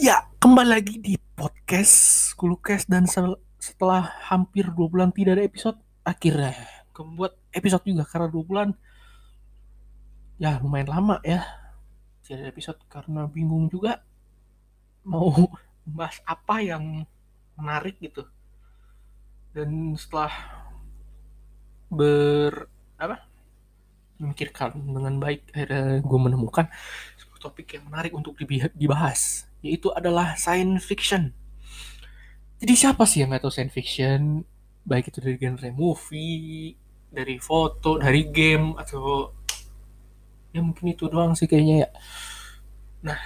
Ya, kembali lagi di podcast Kulukes dan setelah hampir dua bulan tidak ada episode, akhirnya membuat episode juga karena dua bulan. Ya lumayan lama ya tidak ada episode karena bingung juga mau bahas apa yang menarik gitu. Dan setelah ber apa? Memikirkan dengan baik akhirnya gue menemukan topik yang menarik untuk dibahas yaitu adalah science fiction. Jadi siapa sih yang nggak tahu science fiction? Baik itu dari genre movie dari foto dari game atau ya mungkin itu doang sih kayaknya ya. Nah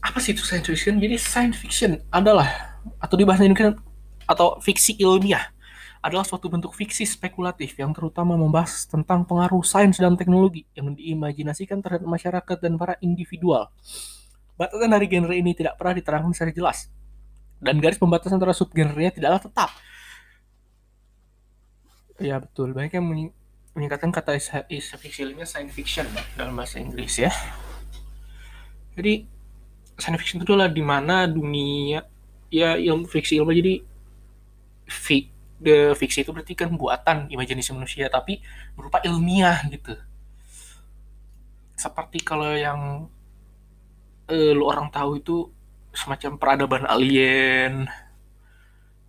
apa sih itu science fiction? Jadi science fiction adalah atau di bahasa Indonesia atau fiksi ilmiah adalah suatu bentuk fiksi spekulatif yang terutama membahas tentang pengaruh sains dan teknologi yang diimajinasikan terhadap masyarakat dan para individual. Batasan dari genre ini tidak pernah diterangkan secara jelas, dan garis pembatasan antara subgenrenya tidaklah tetap. Ya betul, banyak yang menyingkatkan kata is, ilmiah science fiction dalam bahasa Inggris ya. Jadi science fiction itu adalah di mana dunia ya ilmu fiksi ilmu jadi fi, the fiksi itu berarti kan buatan imajinasi manusia tapi berupa ilmiah gitu. Seperti kalau yang eh, lu orang tahu itu semacam peradaban alien,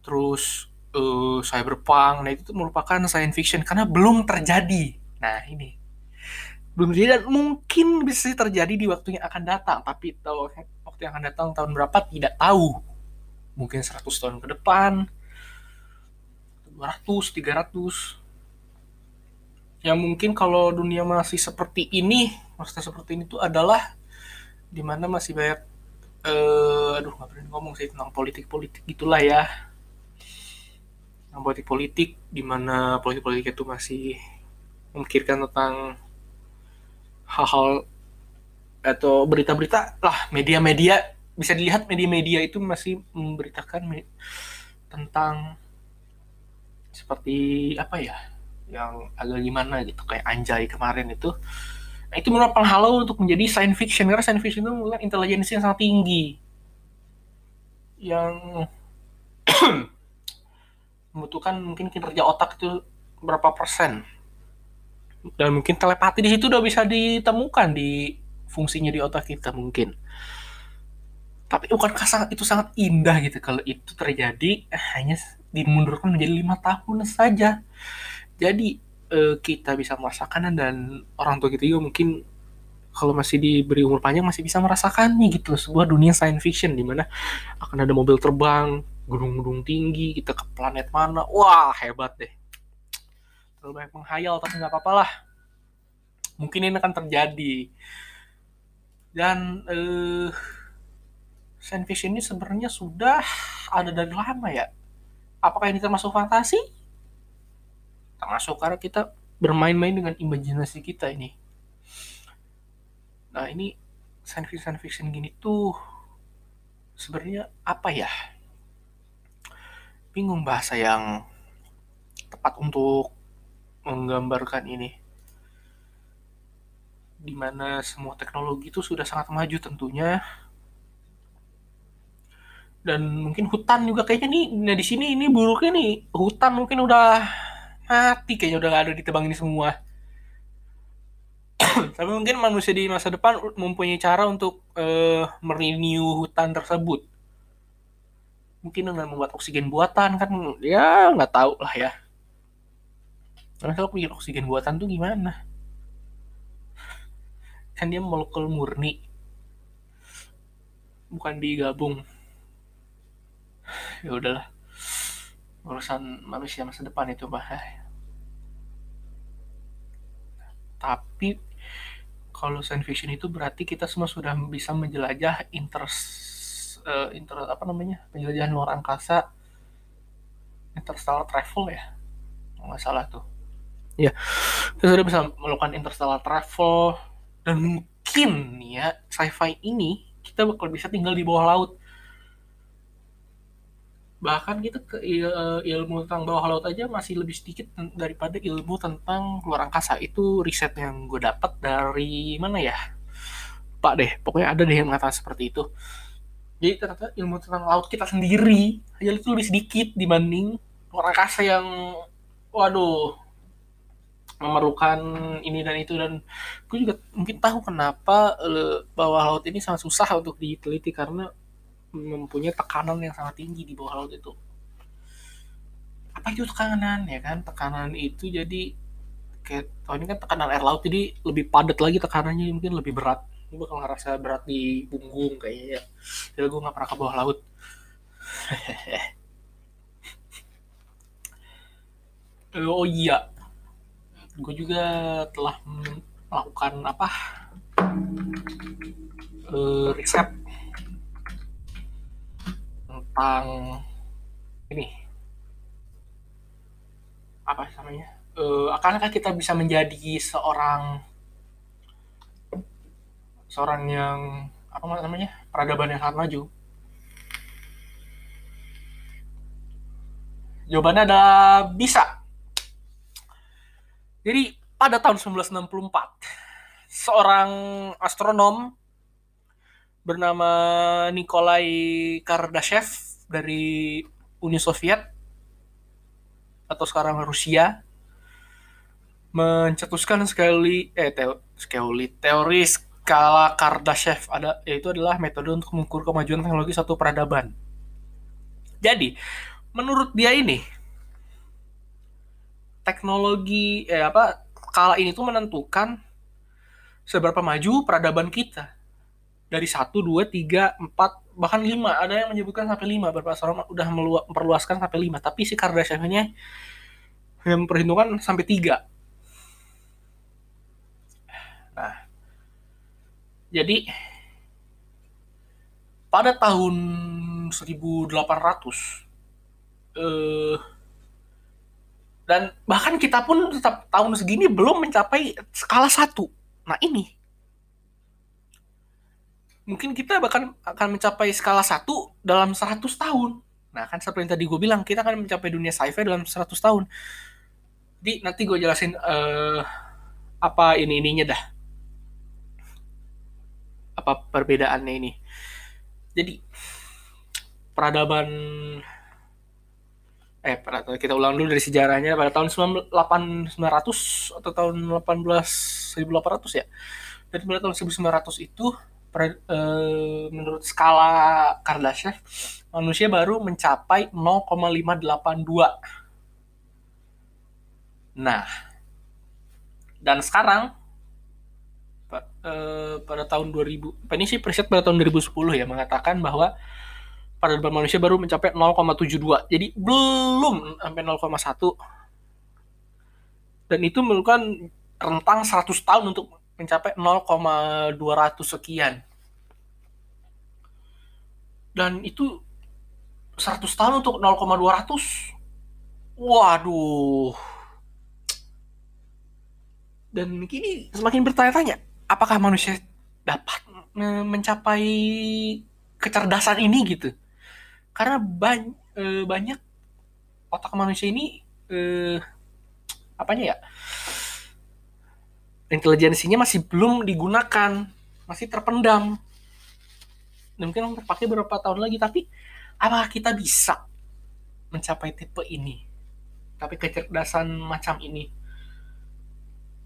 terus eh, cyberpunk, nah itu tuh merupakan science fiction karena belum terjadi. Nah ini belum terjadi dan mungkin bisa terjadi di waktu yang akan datang, tapi tahu waktu yang akan datang tahun berapa tidak tahu. Mungkin 100 tahun ke depan, 200, 300. Ya mungkin kalau dunia masih seperti ini, maksudnya seperti ini tuh adalah di mana masih banyak eh aduh nggak berani ngomong sih tentang politik-politik gitulah ya. Tentang politik-politik di mana politik-politik itu masih memikirkan tentang hal-hal atau berita-berita lah media-media. Bisa dilihat media-media itu masih memberitakan me- tentang seperti apa ya yang agak gimana gitu kayak Anjay kemarin itu nah itu merupakan penghalau untuk menjadi science fiction karena science fiction itu merupakan intelijensi yang sangat tinggi. Yang membutuhkan mungkin kinerja otak itu berapa persen. Dan mungkin telepati di situ udah bisa ditemukan di fungsinya di otak kita mungkin. Tapi bukankah sangat itu sangat indah gitu kalau itu terjadi? Eh, hanya dimundurkan menjadi lima tahun saja. Jadi eh, kita bisa merasakan dan orang tua kita juga mungkin kalau masih diberi umur panjang masih bisa merasakannya gitu sebuah dunia science fiction di mana akan ada mobil terbang gedung-gedung tinggi kita ke planet mana. Wah hebat deh. Terlalu banyak menghayal tapi nggak apa-apa lah. Mungkin ini akan terjadi. Dan eh, science fiction ini sebenarnya sudah ada dari lama ya. Apakah ini termasuk fantasi termasuk karena kita bermain-main dengan imajinasi kita ini. Nah ini science fiction fiction gini tuh sebenarnya apa ya? Bingung bahasa yang tepat untuk menggambarkan ini. Di mana semua teknologi itu sudah sangat maju tentunya. Dan mungkin hutan juga kayaknya nih nah di sini ini buruknya nih hutan mungkin udah mati kayaknya udah gak ada ditebangin semua. Tapi mungkin manusia di masa depan mempunyai cara untuk eh, merenew hutan tersebut. Mungkin dengan membuat oksigen buatan kan ya nggak tahu lah ya. Karena kalau bikin oksigen buatan tuh gimana? Kan dia molekul murni. Bukan digabung. Ya udahlah. Urusan manusia masa depan itu bah tapi kalau science fiction itu berarti kita semua sudah bisa menjelajah inter eh, inter apa namanya penjelajahan luar angkasa interstellar travel ya? Nggak salah tuh. Ya kita sudah bisa melakukan interstellar travel dan mungkin ya sci-fi ini kita bakal bisa tinggal di bawah laut bahkan kita ke il- ilmu tentang bawah laut aja masih lebih sedikit daripada ilmu tentang luar angkasa. Itu riset yang gue dapat dari mana ya? Pak deh. Pokoknya ada deh yang mengatakan seperti itu. Jadi ternyata ilmu tentang laut kita sendiri aja itu lebih sedikit dibanding orang angkasa yang waduh memerlukan ini dan itu. Dan gue juga mungkin tahu kenapa uh, bawah laut ini sangat susah untuk diteliti karena mempunyai tekanan yang sangat tinggi di bawah laut itu. Apa itu tekanan ya kan? Tekanan itu jadi kayak oh ini kan tekanan air laut jadi lebih padat lagi tekanannya mungkin lebih berat. Gue bakal ngerasa berat di punggung kayaknya ya. Jadi gue nggak pernah ke bawah laut. Oh iya. Gue juga telah melakukan apa? Uh, riset tentang ini. Apa namanya? Uh, akankah kita bisa menjadi seorang seorang yang apa namanya peradaban yang sangat maju? Jawabannya ada bisa. Jadi pada tahun 1964 seorang astronom bernama Nikolai Kardashev dari Uni Soviet atau sekarang Rusia mencetuskan sekali eh teo, sekali teori skala Kardashev ada yaitu adalah metode untuk mengukur kemajuan teknologi satu peradaban. Jadi, menurut dia ini teknologi eh apa skala ini tuh menentukan seberapa maju peradaban kita. Dari satu dua tiga empat bahkan lima. Ada yang menyebutkan sampai lima. Beberapa orang udah memperluaskan sampai lima. Tapi si Kardashev ini yang memperhitungkan sampai tiga. Nah jadi pada tahun 1800 eh, dan bahkan kita pun tetap tahun segini belum mencapai skala satu. Nah ini mungkin kita bahkan akan mencapai skala satu dalam 100 tahun. Nah kan seperti yang tadi gue bilang kita akan mencapai dunia sci-fi dalam 100 tahun. Jadi nanti gue jelasin uh, apa ini ininya dah apa perbedaannya ini jadi peradaban eh kita ulang dulu dari sejarahnya pada tahun 1900 atau tahun 18 1800 ya dari pada tahun 1900 itu per, eh, menurut skala Kardashev manusia baru mencapai 0,582 nah dan sekarang uh, pada tahun 2000 ini sih preset pada tahun 2010 ya mengatakan bahwa peradaban manusia baru mencapai 0,72 jadi belum sampai 0,1 dan itu memerlukan rentang 100 tahun untuk mencapai 0,200 sekian. Dan itu 100 tahun untuk 0,200 waduh. Dan kini semakin bertanya-tanya apakah manusia dapat mencapai kecerdasan ini gitu? Karena bany e, banyak otak manusia ini e, apanya ya intelijensinya masih belum digunakan. Masih terpendam. Dan mungkin terpakai beberapa tahun lagi tapi apakah kita bisa mencapai tipe ini? Tapi kecerdasan macam ini?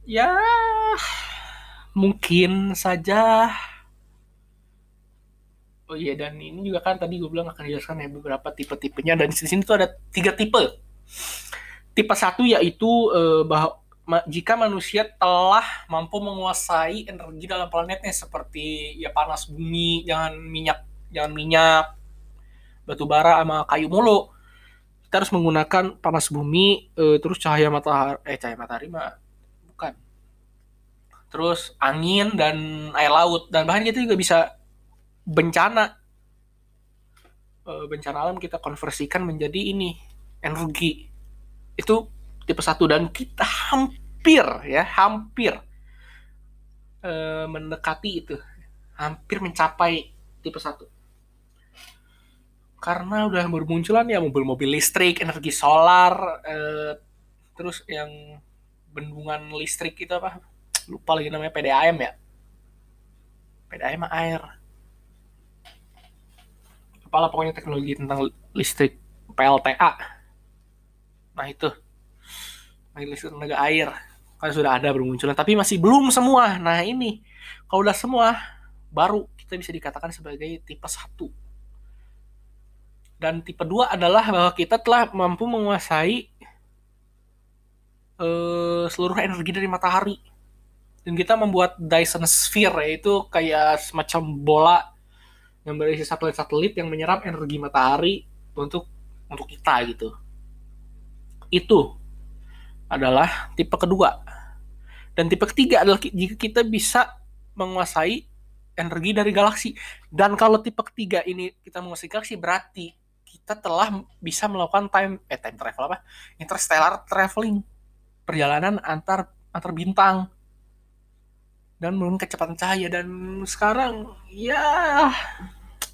Ya mungkin saja. Oh iya dan ini juga kan tadi gue bilang akan dijelaskan ya beberapa tipe-tipenya. Dan di sini tuh ada tiga tipe. Tipe satu yaitu eh, bahwa jika manusia telah mampu menguasai energi dalam planetnya seperti ya panas bumi jangan minyak jangan minyak batu bara sama kayu mulu. Kita harus menggunakan panas bumi eh, terus cahaya matahari eh cahaya matahari mah bukan. Terus angin dan air laut dan bahkan kita juga bisa bencana. Eh, bencana alam kita konversikan menjadi ini energi. Itu tipe satu dan kita hampir ya hampir uh, mendekati itu. Hampir mencapai tipe satu. Karena udah bermunculan ya mobil-mobil listrik energi solar uh, terus yang bendungan listrik itu apa? Lupa lagi namanya PDAM ya? PDAM air. Apalah pokoknya teknologi tentang listrik PLTA nah itu listrik tenaga air. Kan sudah ada bermunculan tapi masih belum semua. Nah ini kalau udah semua baru kita bisa dikatakan sebagai tipe satu. Dan tipe dua adalah bahwa kita telah mampu menguasai uh, seluruh energi dari matahari. Dan kita membuat Dyson Sphere yaitu kayak semacam bola yang berisi satelit-satelit yang menyerap energi matahari untuk untuk kita gitu. Itu adalah tipe kedua. Dan tipe ketiga adalah jika kita bisa menguasai energi dari galaksi. Dan kalau tipe ketiga ini kita menguasai galaksi berarti kita telah bisa melakukan time eh time travel apa? Interstellar traveling. Perjalanan antar antar bintang dan menurun kecepatan cahaya dan sekarang ya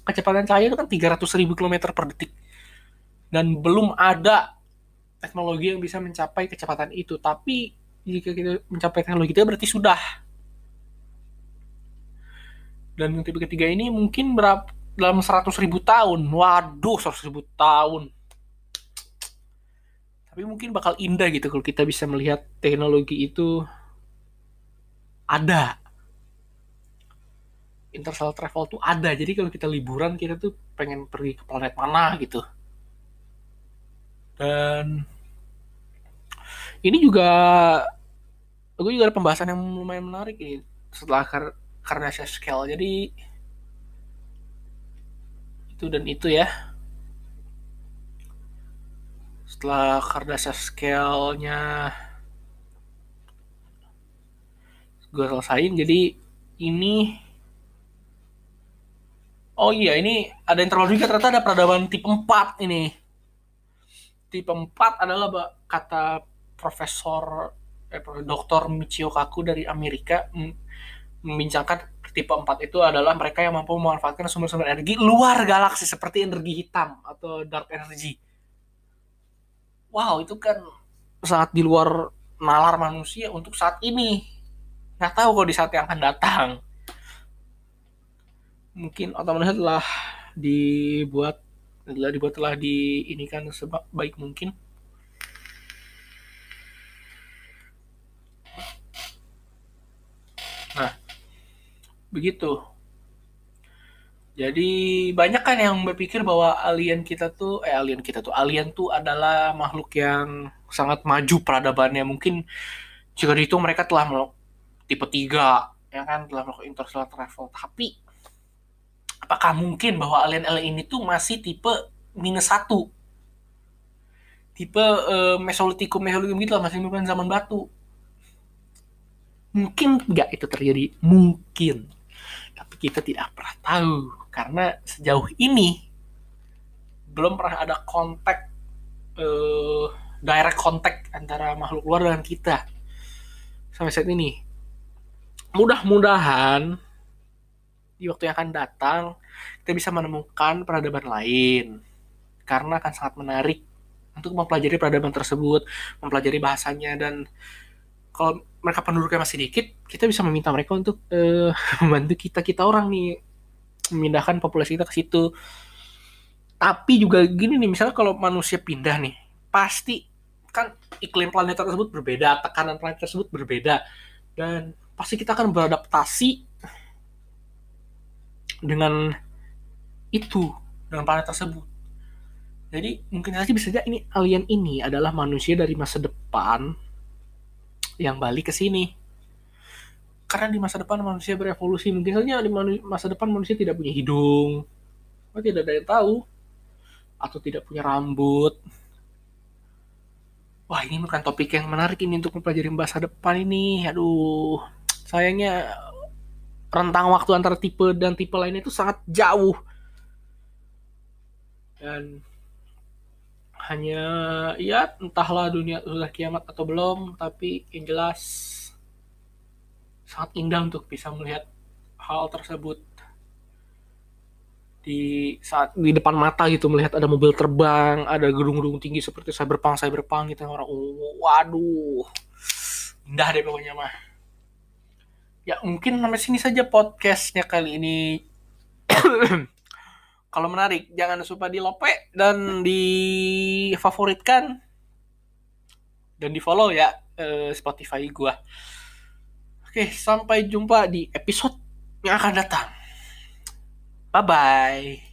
kecepatan cahaya itu kan 300 ribu kilometer per detik dan belum ada teknologi yang bisa mencapai kecepatan itu. Tapi jika kita mencapai teknologi itu berarti sudah. Dan yang tipe ketiga ini mungkin berapa dalam 100 ribu tahun. Waduh 100 ribu tahun. Tapi mungkin bakal indah gitu kalau kita bisa melihat teknologi itu ada. Interstellar travel tuh ada. Jadi kalau kita liburan kita tuh pengen pergi ke planet mana gitu dan ini juga aku juga ada pembahasan yang lumayan menarik ini setelah kar Kardashian Scale. Jadi itu dan itu ya. Setelah Kardashian Scale-nya gue selesain jadi ini oh iya ini ada yang terlalu juga ternyata ada peradaban tipe 4 ini tipe 4 adalah kata profesor eh, dokter Michio Kaku dari Amerika membincangkan tipe 4 itu adalah mereka yang mampu memanfaatkan sumber-sumber energi luar galaksi seperti energi hitam atau dark energy. Wow, itu kan saat di luar nalar manusia untuk saat ini nggak tahu kalau di saat yang akan datang mungkin otomatis telah dibuat telah dibuat telah di ini kan sebaik mungkin. Nah begitu. Jadi banyak kan yang berpikir bahwa alien kita tuh eh alien kita tuh alien tuh adalah makhluk yang sangat maju peradabannya. Mungkin jika dihitung mereka telah tipe 3 ya kan telah melakukan interstellar travel. Tapi apakah mungkin bahwa alien-alien ini tuh masih tipe minus satu? Tipe uh, mesolitikum mesolitikum gitu lah masih bukan zaman batu. Mungkin nggak itu terjadi? Mungkin. Tapi kita tidak pernah tahu. Karena sejauh ini belum pernah ada kontak uh, direct contact antara makhluk luar dengan kita. Sampai saat ini. Mudah-mudahan di waktu yang akan datang kita bisa menemukan peradaban lain karena akan sangat menarik untuk mempelajari peradaban tersebut, mempelajari bahasanya dan kalau mereka penduduknya masih dikit, kita bisa meminta mereka untuk uh, membantu kita kita orang nih memindahkan populasi kita ke situ. Tapi juga gini nih, misalnya kalau manusia pindah nih, pasti kan iklim planet tersebut berbeda, tekanan planet tersebut berbeda dan pasti kita akan beradaptasi dengan itu dengan planet tersebut. Jadi mungkin saja bisa saja ini alien ini adalah manusia dari masa depan yang balik ke sini. Karena di masa depan manusia berevolusi mungkin saja di masa depan manusia tidak punya hidung atau tidak ada yang tahu atau tidak punya rambut. Wah ini bukan topik yang menarik ini untuk mempelajari masa depan ini. Aduh sayangnya rentang waktu antara tipe dan tipe lainnya itu sangat jauh. Dan hanya ya entahlah dunia sudah kiamat atau belum tapi yang jelas sangat indah untuk bisa melihat hal tersebut. Di saat di depan mata gitu melihat ada mobil terbang ada gedung-gedung tinggi seperti cyberpunk cyberpunk gitu orang waduh indah deh pokoknya mah ya mungkin sampai sini saja podcastnya kali ini. Kalau menarik jangan lupa di lope dan difavoritkan. Dan di follow ya eh, Spotify gua. Oke sampai jumpa di episode yang akan datang. Bye bye